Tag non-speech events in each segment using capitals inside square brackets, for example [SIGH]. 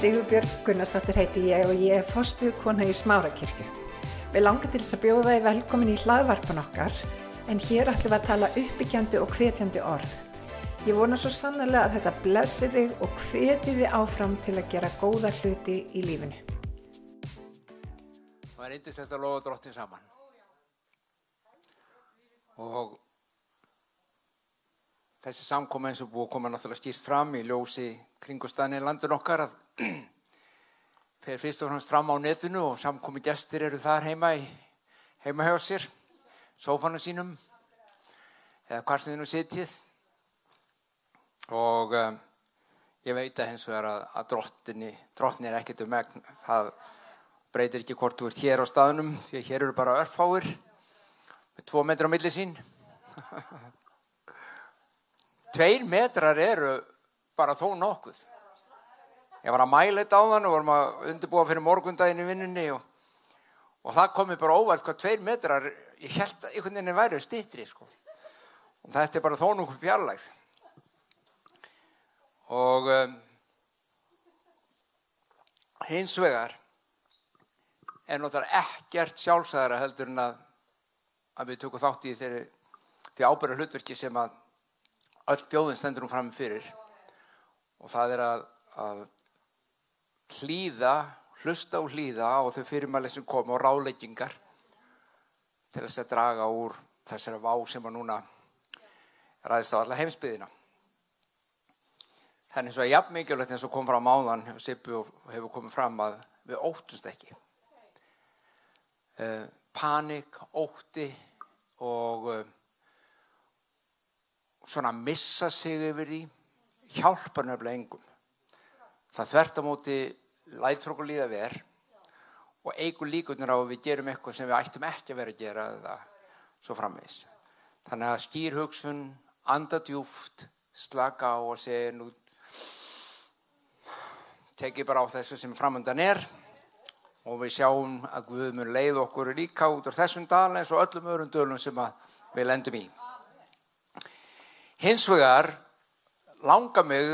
Sigurbjörg Gunnarsdóttir heiti ég og ég er fostuðkona í Smárakirkju. Við langar til þess að bjóða þið velkomin í hlaðvarpan okkar en hér ætlum við að tala uppbyggjandi og hvetjandi orð. Ég vona svo sannlega að þetta blessi þig og hveti þið áfram til að gera góða hluti í lífinu. Það er eindist þetta lofa drottin saman. Og þessi samkoma eins og búið að koma náttúrulega skýrt fram í ljósi kringustæðinni landin okkar að [CLEARS THROAT] fer fyrst og fremst fram á netinu og samkomi gestir eru þar heima, í, heima hjá sér, sófana sínum eða hvað sem þið nú sitið og um, ég veit að hins vegar að, að drottinni, drottinni er ekkert um megn, það breytir ekki hvort þú ert hér á staðnum því að hér eru bara örfáir með tvo metrar á milli sín [LAUGHS] Tveir metrar eru bara þó nokkuð. Ég var að mæla þetta á þann og vorum að undirbúa fyrir morgundaginn í vinnunni og, og það komi bara óvægt hvað tveir metrar, ég held að einhvern veginn væri stittri sko. Og þetta er bara þó nokkuð fjarlægð. Og um, hins vegar er náttúrulega ekkert sjálfsæðara heldur en að, að við tökum þátt í þeirri, ábyrra hlutverki sem að öll þjóðin stendur hún fram fyrir og það er að, að hlýða, hlusta og hlýða og þau fyrirmæli sem koma og ráleggingar til þess að draga úr þessari vá sem að núna ræðist á alla heimsbyðina. Það er eins og að jafn mikilvægt eins og kom fram áðan og hefur komið fram að við óttust ekki. Uh, panik, ótti og uh, svona missa sig yfir því hjálpar nefnilega engum. Það þvert á móti lætur okkur líða ver og eigur líkunar á að við gerum eitthvað sem við ættum ekki að vera að gera eða svo framvegs. Þannig að skýr hugsun, andadjúft, slaka á og segja nú tekið bara á þessu sem framöndan er og við sjáum að Guð mun leið okkur líka út á þessum dal eins og öllum öðrum dölum sem við lendum í. Hins vegar langar mig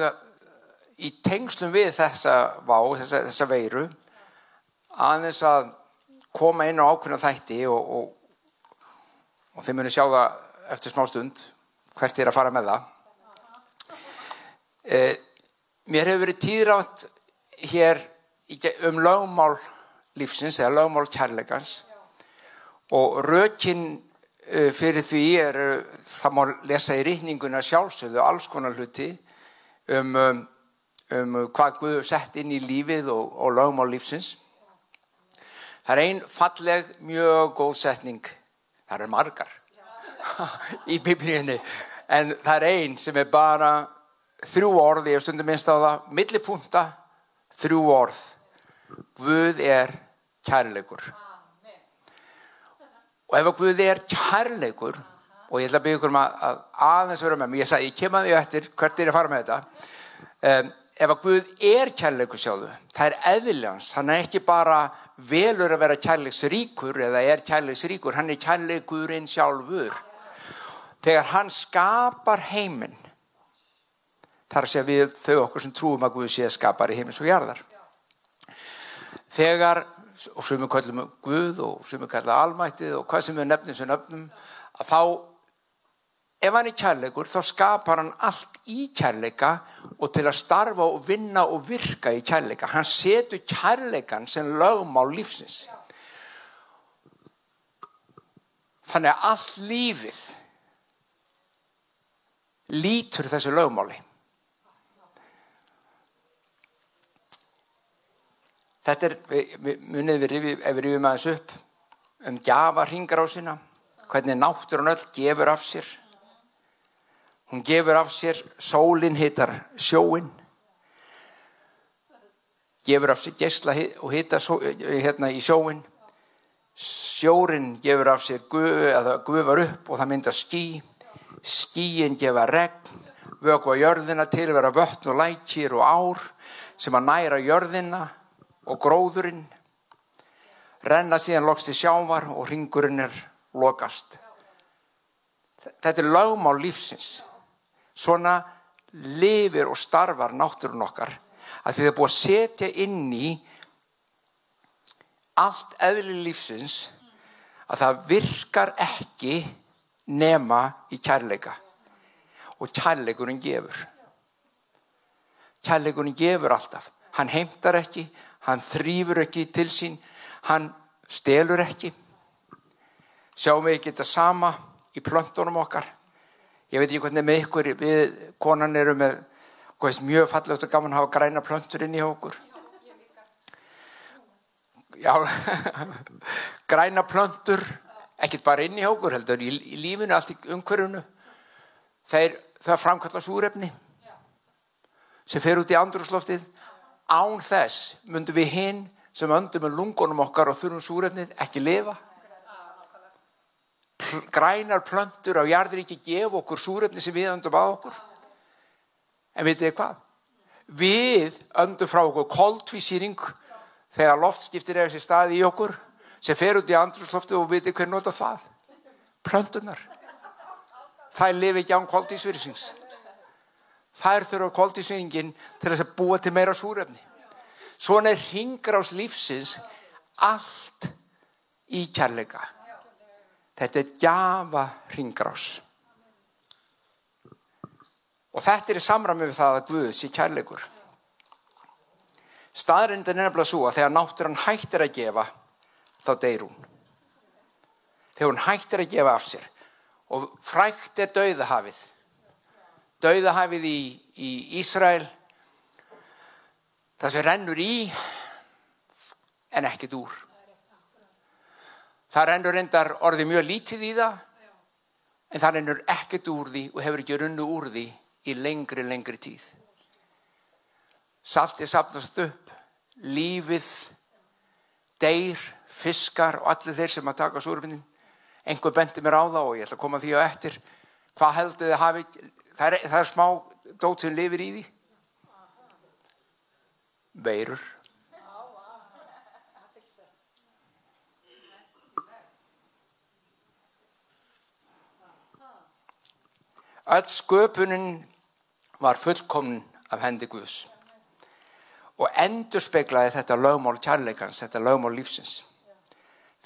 í tengslum við þessa vá, þessa, þessa veiru aðeins að koma inn á ákveðna þætti og, og, og þeim muni sjá það eftir smá stund hvert er að fara með það. Eh, mér hefur verið tíðrátt hér um lögmál lífsins eða lögmál kærleikans og rökinn Eh, fyrir því er, það má lesa í rýtninguna sjálfsögðu alls konar hluti um, um, um hvað Guður sett inn í lífið og, og lögum á lífsins. Það er einn falleg, mjög góð setning, það er margar [LAUGHS] í biblíunni, en það er einn sem er bara þrjú orð, ég hef stundum minnst á það, millipunta, þrjú orð. Guð er kærleikur og ef að Guði er kærleikur og ég ætla að byggja ykkur um að, að aðeins vera með mig, ég sagði, ég kem að því eftir hvert er að fara með þetta? Um, ef að Guð er kærleikur sjáðu það er eðiljans, hann er ekki bara velur að vera kærleiksríkur eða er kærleiksríkur, hann er kærleikurinn sjálfur. Þegar hann skapar heiminn þar sé við þau okkur sem trúum að Guð sé skapar í heimins og jarðar. Þegar og við kallum Guð og við kallum almættið og hvað sem við nefnum sem nefnum að þá ef hann er kærleikur þá skapar hann allt í kærleika og til að starfa og vinna og virka í kærleika. Hann setur kærleikan sem lögmál lífsins. Þannig að allt lífið lítur þessu lögmáli Þetta er, munið við rifið, ef við rifum aðeins upp, um gjafarhingar á sína, hvernig náttúrun öll gefur af sér. Hún gefur af sér, sólinn hittar sjóinn, gefur af sér gesla og hittar hérna í sjóinn. Sjórin gefur af sér, guð, eða guðvar upp og það myndar skí. Skíinn gefa regn, vöku á jörðina til vera vöttn og lækir og ár sem að næra jörðina og gróðurinn renna síðan loks til sjávar og ringurinn er lokast. Þetta er lögmál lífsins. Svona lifir og starfar náttúrun okkar að það er búið að setja inn í allt eðli lífsins að það virkar ekki nema í kærleika og kærleikurinn gefur kærleikurinn gefur alltaf hann heimtar ekki, hann þrýfur ekki til sín, hann stelur ekki sjáum við ekki þetta sama í plöntunum okkar ég veit ekki hvernig með ykkur við konan eru með mjög fallegt og gaman að hafa græna plöntur inn í okkur já, [LAUGHS] græna plöntur, ekkert bara inn í hókur heldur, í, í lífinu, allt í umhverjunu. Það framkalla súrefni sem fer út í andrúsloftið. Án þess myndum við hinn sem öndum með lungunum okkar og þurfum súrefnið ekki lifa. Grænar plöntur á jarðuríki gef okkur súrefni sem við öndum á okkur. En veitu þið hvað? Við öndum frá okkur koldvísýring þegar loftskiptir er þessi staði í okkur sem fer út í andrúsloftu og viti hvernig nota það plöndunar það lifi ekki án koldísvirðsins er þurfa koldísvirðingin til að búa til meira súrefni svona er ringgrás lífsins allt í kærleika þetta er gjafa ringgrás og þetta er í samræmi við það að Guðs í kærleikur Staðrindin er nefnilega svo að þegar náttúrann hættir að gefa, þá deyr hún. Þegar hún hættir að gefa af sér. Og frækt er dauðahafið. Dauðahafið í, í Ísrael, það sem rennur í, en ekkit úr. Það rennur reyndar orðið mjög lítið í það, en það rennur ekkit úr því og hefur ekki runnu úr því í lengri, lengri tíð. Saltið sapnast upp lífið, deyr, fiskar og allir þeir sem að taka súrfinnin. Engur bendi mér á það og ég ætla að koma því á eftir. Hvað heldur þið hafi, það er, það er smá dót sem lifir í því. Veirur. Öll sköpunin var fullkomn af hendi Guðs og endur speiklaði þetta lögmál kærleikans, þetta lögmál lífsins.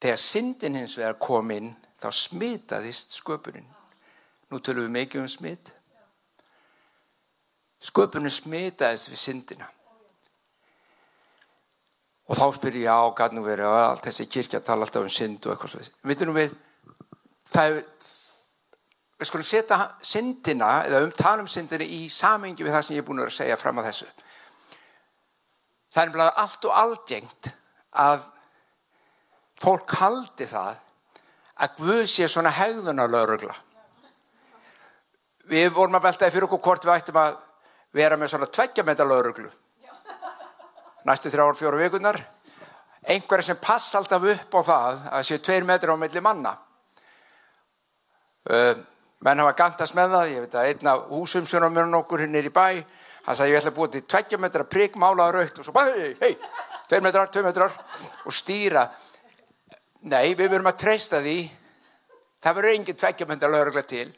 Þegar syndin hins vegar kom inn, þá smitaðist sköpunin. Nú tölum við mikið um smit. Sköpunin smitaðist við syndina. Og þá spyr ég á, nú verið að allt þessi kirkja tala alltaf um synd og eitthvað slúðis. Veitum við, það er, við skulum setja syndina, eða um tala um syndina í samengi við það sem ég er búin að segja fram að þessu. Það er bara allt og algengt að fólk haldi það að Guð sé svona hegðunarlaurugla. Við vorum að veltaði fyrir okkur hvort við ættum að vera með svona tveggjametarlauruglu. Næstu þrjára fjóru vikunar. Einhverja sem passa alltaf upp á það að séu tveir metri á milli manna. Uh, menn hafa gantast með það, ég veit að einna húsumsjónum er nokkur hinn er í bæ hann sagði ég ætla að búa til tveggja metra prigg málaður aukt og svo hei, hei, tveir metrar, tveir metrar. Og stýra. Nei, við verum að treysta því. Það verður engin tveggja metra laurugla til.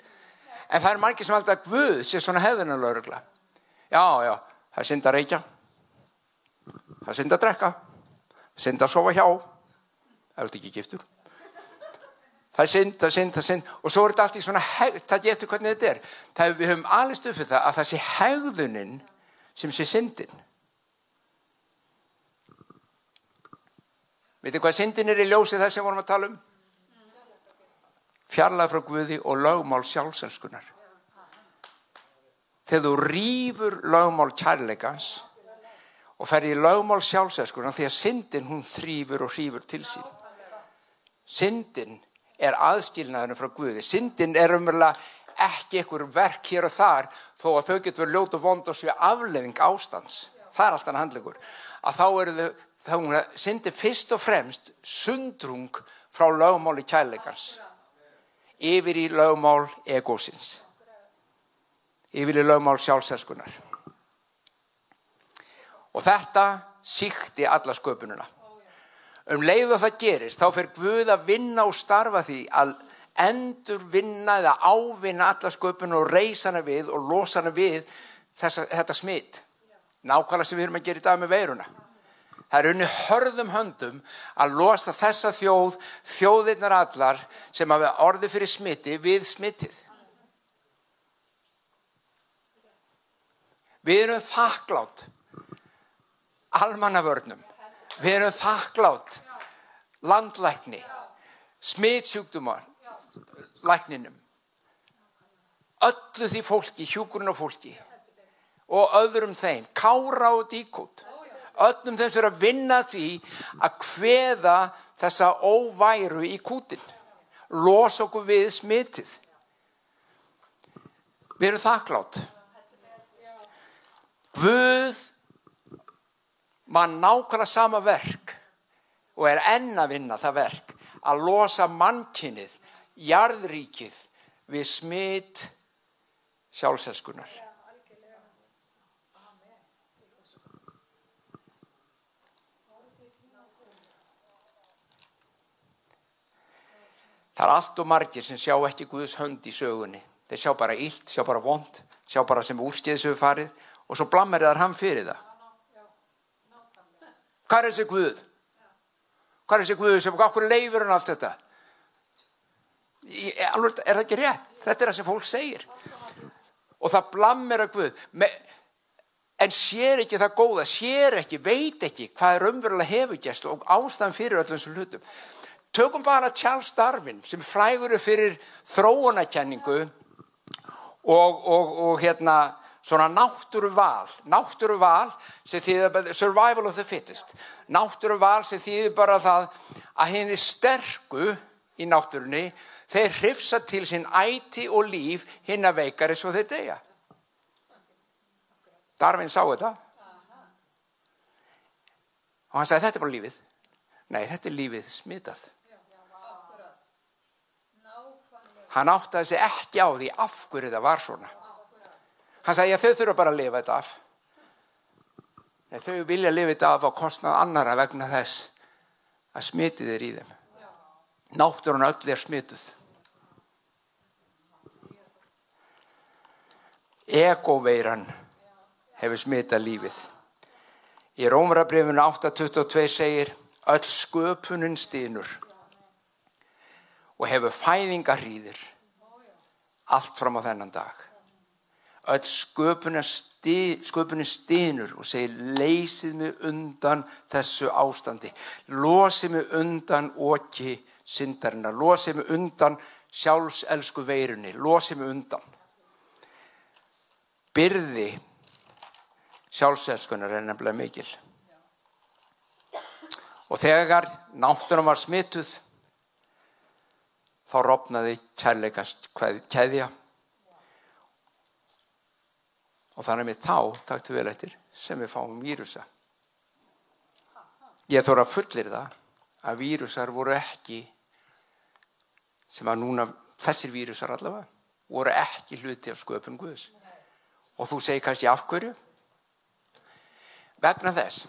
En það er margir sem alltaf Guð sé svona hefðina laurugla já, já, það er synd að reykja. Það er synd að drekka. Synd að sofa hjá. Það er ekki giftur. Það er synd, það er synd, það er synd. Og svo er þetta allt í svona það getur hvernig þetta er. Það við höfum alveg stöfið það að það sé hegðunin sem sé syndin. Veitir hvað syndin er í ljósið það sem vorum að tala um? Fjarlæð frá Guði og lögmál sjálfselskunar þegar þú rýfur lögmál kærleikans og ferði í lögmál sjálfselskunar því að syndin hún þrýfur og hrýfur til sín syndin er aðskilnaðinu frá Guði. Syndin er umverulega ekki einhver verk hér og þar þó að þau getur verið ljóta vond og séu aflefing ástans. Það er alltaf handlegur. Að þá eru þau, þá syndi fyrst og fremst sundrung frá lögmáli kærleikars yfir í lögmál egósins. Yfir í lögmál sjálfselskunar. Og þetta síkti alla sköpununa um leið og það gerist þá fer Guð að vinna og starfa því að endur vinna eða ávinna alla sköpun og reysa hana við og losa hana við þessa, þetta smitt nákvæmlega sem við erum að gera í dag með veiruna. Það er unni hörðum höndum að losa þessa þjóð, þjóðirnar allar sem hafa orði fyrir smiti við smitið. Við erum þakklátt almannavörnum. Við erum þakklátt landlækni, smitsjúkdumar, lækninum. Öllu því fólki, hjúkurinn og fólki og öðrum þeim, kára og díkút öllum þeim sem er að vinna því að hveða þessa óværu í kútin losa okkur við smitið. Við erum þakklátt Guð mann nákvæmlega sama verk og er enn að vinna það verk að losa mannkinnið jarðríkið við smit sjálfselskunar Það er allt og margir sem sjá ekki Guðs hönd í sögunni. Þeir sjá bara illt, sjá bara vond, sjá bara sem úrskiðsöfu farið og svo blammar það hann fyrir það. Hvað er þessi Guð? Hvað er þessi Guð sem okkur leifur hann allt þetta? Er það ekki rétt? Þetta er það sem fólk segir. Og það blammar að Guð. En sér ekki það góða, sér ekki, veit ekki hvað er umverulega hefugest og ástæðan fyrir öllum sem hlutum. Tökum bara Charles Darwin sem frægur fyrir þróunakenningu og, og, og hérna svona náttúruval, náttúruval sem þýðir survival of the fittest, náttúruval sem þýðir bara það að henni sterku í náttúrunni, þeir hrifsa til sín æti og líf hinn að veikari svo þeir degja. Darwin sá þetta og hann sagði þetta er bara lífið. Nei, þetta er lífið smitað. Hann áttaði sig ekki á því af hverju það var svona. Hann sagði að þau þurfa bara að lifa þetta af. Þegar þau vilja lifa þetta af á kostnað annara vegna þess að smitið er í þeim. Nátturinn öll er smituð. Egoveiran hefur smitað lífið. Í Rómarabrifinu 8.22 segir öll sköpuninn stínur og hefur fæðingarhýðir allt fram á þennan dag. Öll sköpunin stínur og segir leysið mig undan þessu ástandi. Losið mig undan okki syndarinnar. Losið mig undan sjálfselsku veirunni. Losið mig undan. Byrði sjálfselskunar er nefnilega mikil. Og þegar náttúrum var smituð þá rofnaði kærleikast keðja og þannig með þá taktu vel eftir sem við fáum vírusa. Ég þóra fullir það að vírusar voru ekki sem að núna þessir vírusar allavega voru ekki hluti af sköpun Guðs. Og þú segir kannski af hverju? Vegna þess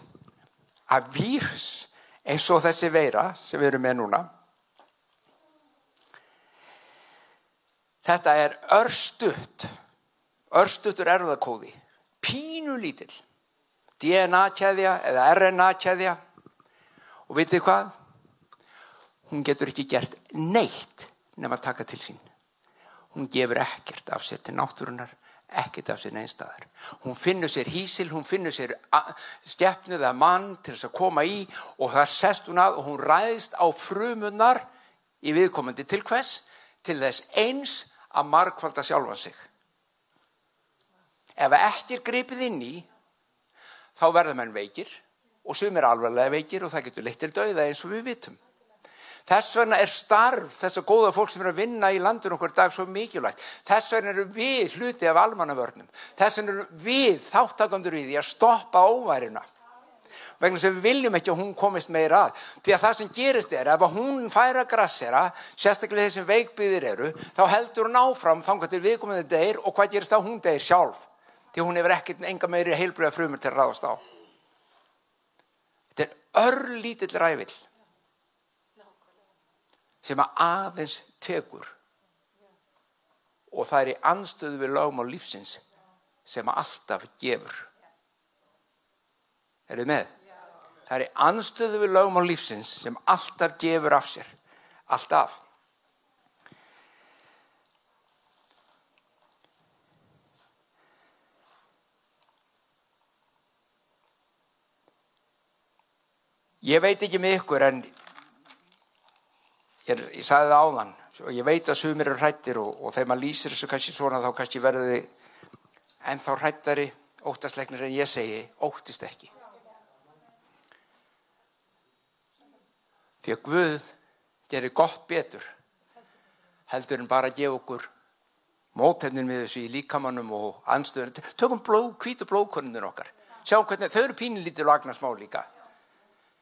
að vírus eins og þessi veira sem við erum með núna Þetta er örstutt, örstuttur erðakóði, pínu lítill, DNA-kæðja eða RNA-kæðja og vitið hvað? Hún getur ekki gert neitt nema að taka til sín. Hún gefur ekkert af sér til náttúrunar, ekkert af sér neinstæðar. Hún finnur sér hísil, hún finnur sér stjæfnið eða mann til þess að koma í og það sest hún að og hún ræðist á frumunar í viðkomandi til hvers? Til þess eins að markvalda sjálfan sig. Ef ekki er gripið inn í, þá verður menn veikir og sum er alvarlega veikir og það getur leitt til dauða eins og við vitum. Þess vegna er starf þess að góða fólk sem er að vinna í landun okkur dag svo mikilvægt. Þess vegna eru við hluti af almannavörnum. Þess vegna eru við þáttakandur í því að stoppa óværina vegna sem við viljum ekki að hún komist meira að því að það sem gerist er ef hún fær að grassera sérstaklega þessum veikbyðir eru þá heldur hún áfram þangar til viðkomandi degir og hvað gerist þá hún degir sjálf því hún hefur ekkert enga meiri heilbröða frumur til að ráðast á þetta er örlítill rævill sem að aðeins tekur og það er í anstöðu við lögum á lífsins sem að alltaf gefur Er þið með? Það er í anstöðu við lögmál lífsins sem alltaf gefur af sér. Alltaf. Ég veit ekki með ykkur en ég, ég sagði það áðan og ég veit að sumir eru hrættir og, og þegar maður lýsir þessu kannski svona þá kannski verður þið ennþá hrættari óttasleiknir en ég segi óttist ekki. Því að Guð gerir gott betur heldur en bara að gefa okkur mótefnin við þessu í líkamannum og anstöðunum. Tökum blóð, hvítu blóðkonunir okkar. Sjáum hvernig þau eru pínlítið og agnar smá líka.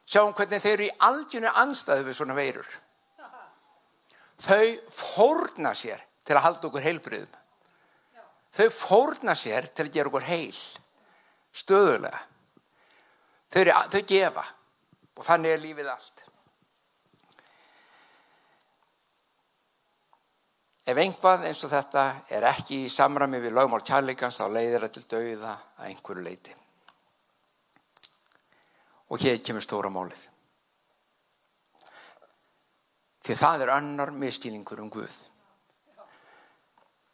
Sjáum hvernig þeir eru í algjörnu anstæðu við svona veirur. Þau fórna sér til að halda okkur heilbriðum. Þau fórna sér til að gera okkur heil, stöðulega. Þau, eru, þau gefa og þannig er lífið allt. Ef einhvað eins og þetta er ekki í samrami við lögmál kærleikans þá leiðir það til dauða að einhverju leiti. Og hér kemur stóra málið. Því það er annar miskýningur um Guð.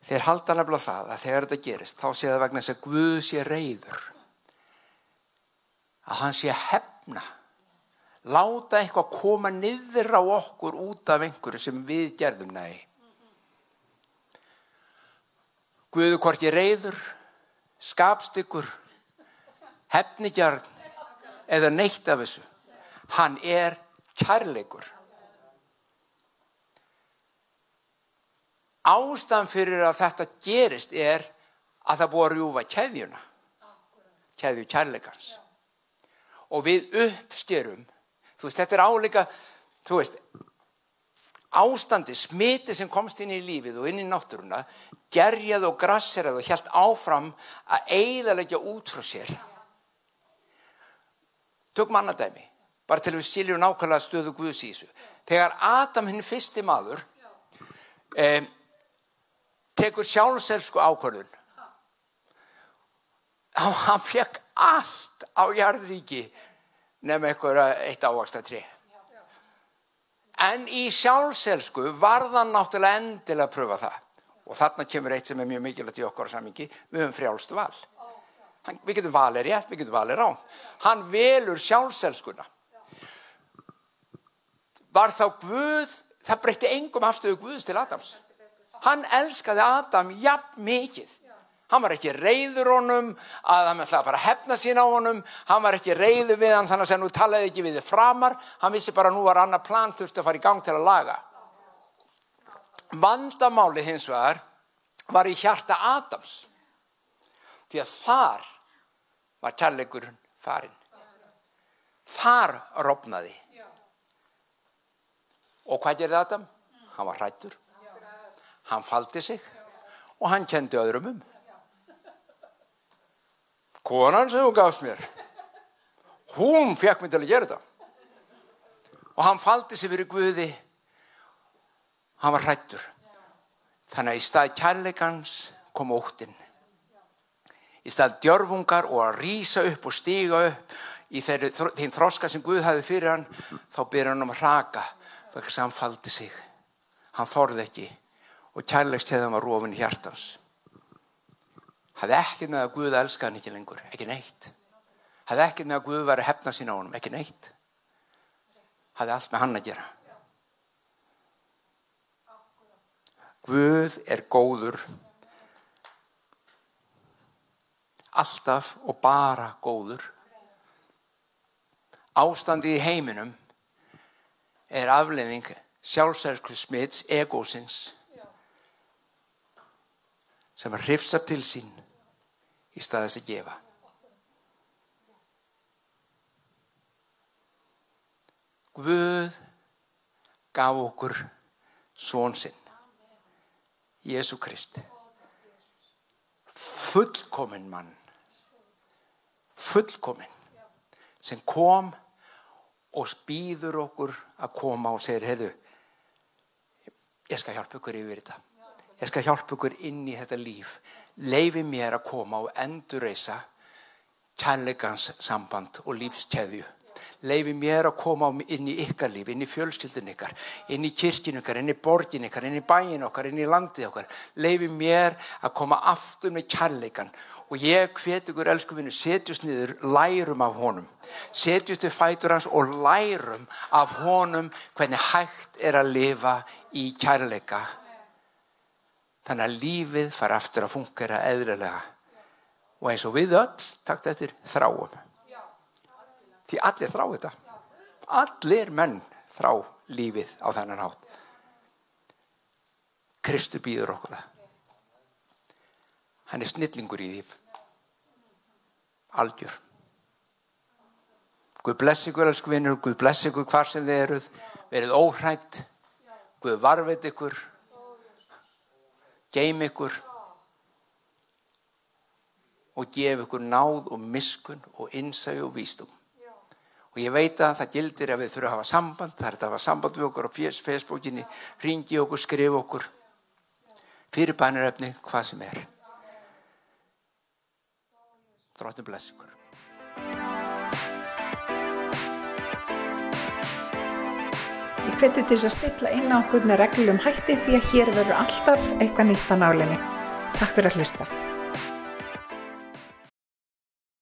Þeir halda nefnilega það að þegar þetta gerist þá sé það vegna þess að Guð sé reyður. Að hann sé hefna. Láta eitthvað koma niður á okkur út af einhverju sem við gerðum nægi. Guðu hvort ég reyður, skapstykkur, hefnigjarn eða neitt af þessu. Hann er kærleikur. Ástæðan fyrir að þetta gerist er að það búið að rjúfa keðjuna. Keðju kærleikans. Og við uppstjörum, þú veist, þetta er áleika, þú veist, ástandi, smiti sem komst inn í lífið og inn í náttúruna, gerjað og grasserað og helt áfram að eiginlega út frá sér. Tök mannadæmi, bara til við skiljum nákvæmlega stöðu Guðs í þessu. Þegar Adam hinn fyrsti maður eh, tekur sjálfselsku ákvörðun og hann fekk allt á jarðríki nefn eitthvað eitt ávaksta tri. En í sjálfselsku varðan náttúrulega endilega að pröfa það. Og þarna kemur eitt sem er mjög mikilvægt í okkar samingi, við höfum frjálst val. Hann, við getum valið rétt, við getum valið rán. Hann velur sjálfselskuna. Var þá Guð, það breytti engum afstöðu Guðs til Adams. Hann elskaði Adam jafn mikið. Hann var ekki reyður honum að hann ætlaði að fara að hefna sín á honum. Hann var ekki reyður við hann þannig að nú talaði ekki við þið framar. Hann vissi bara nú var annar plan þurfti að fara í gang til að laga. Vandamáli hins vegar var í hjarta Adams. Því að þar var kærleikurinn farin. Þar rofnaði. Og hvað gerði Adam? Hann var hrættur. Hann faldi sig og hann kendi öðrum um. Konan sem hún gafst mér, hún fekk mér til að gera þetta. Og hann faldi sig fyrir Guði, hann var hrættur. Þannig að í stað kærleikans kom óttinn. Í stað djörfungar og að rýsa upp og stíga upp í þeim þroska sem Guð hafi fyrir hann, þá byrja hann um að raka, vegna sem hann faldi sig. Hann þorði ekki og kærleiksteðan var rofin í hjartans. Hafði ekkert með að Guð elska hann ekki lengur, ekki neitt. Hafði ekkert með að Guð var að hefna sína á hann, ekki neitt. Hafði allt með hann að gera. Guð er góður alltaf og bara góður. Ástandi í heiminum er aflefing sjálfsælsku smits egósins sem hrifsa til sín í staðis að gefa. Guð gaf okkur són sinn, Jésu Krist, fullkominn mann, fullkominn, sem kom og spýður okkur að koma og segir, heyrðu, ég skal hjálpa ykkur yfir þetta. Ég skal hjálpa ykkur inn í þetta líf. Leifi mér að koma og endurreisa kærleikans samband og lífskeðju. Leifi mér að koma inn í ykkar líf, inn í fjölskyldin ykkar, inn í kirkinu ykkar, inn í borgin ykkar, inn í bæin okkar, inn í landið okkar. Leifi mér að koma aftur með kærleikan og ég hvet ykkur elsku vinnu, setjust niður, lærum af honum. Setjust við fætur hans og lærum af honum hvernig hægt er að lifa í kærleika. Þannig að lífið fara aftur að fungera eðlilega. Og eins og við öll, takt eftir, þráum. Því allir þrá þetta. Allir menn þrá lífið á þennan hátt. Kristur býður okkur það. Hann er snillingur í því. Algjör. Guð bless ykkur, elsku vinnur, Guð bless ykkur hvar sem þið eruð, verið óhrætt, Guð varveit ykkur, geim ykkur og gef ykkur náð og miskun og innsæg og vístum og ég veit að það gildir að við þurfum að hafa samband það er að hafa samband við okkur á Facebookinni ringi okkur, skrif okkur fyrir bæniröfni hvað sem er Dróttin bless ykkur Ég hveti til þess að stilla inn á okkur með reglum hætti því að hér verður alltaf eitthvað nýtt á nálinni. Takk fyrir að hlusta.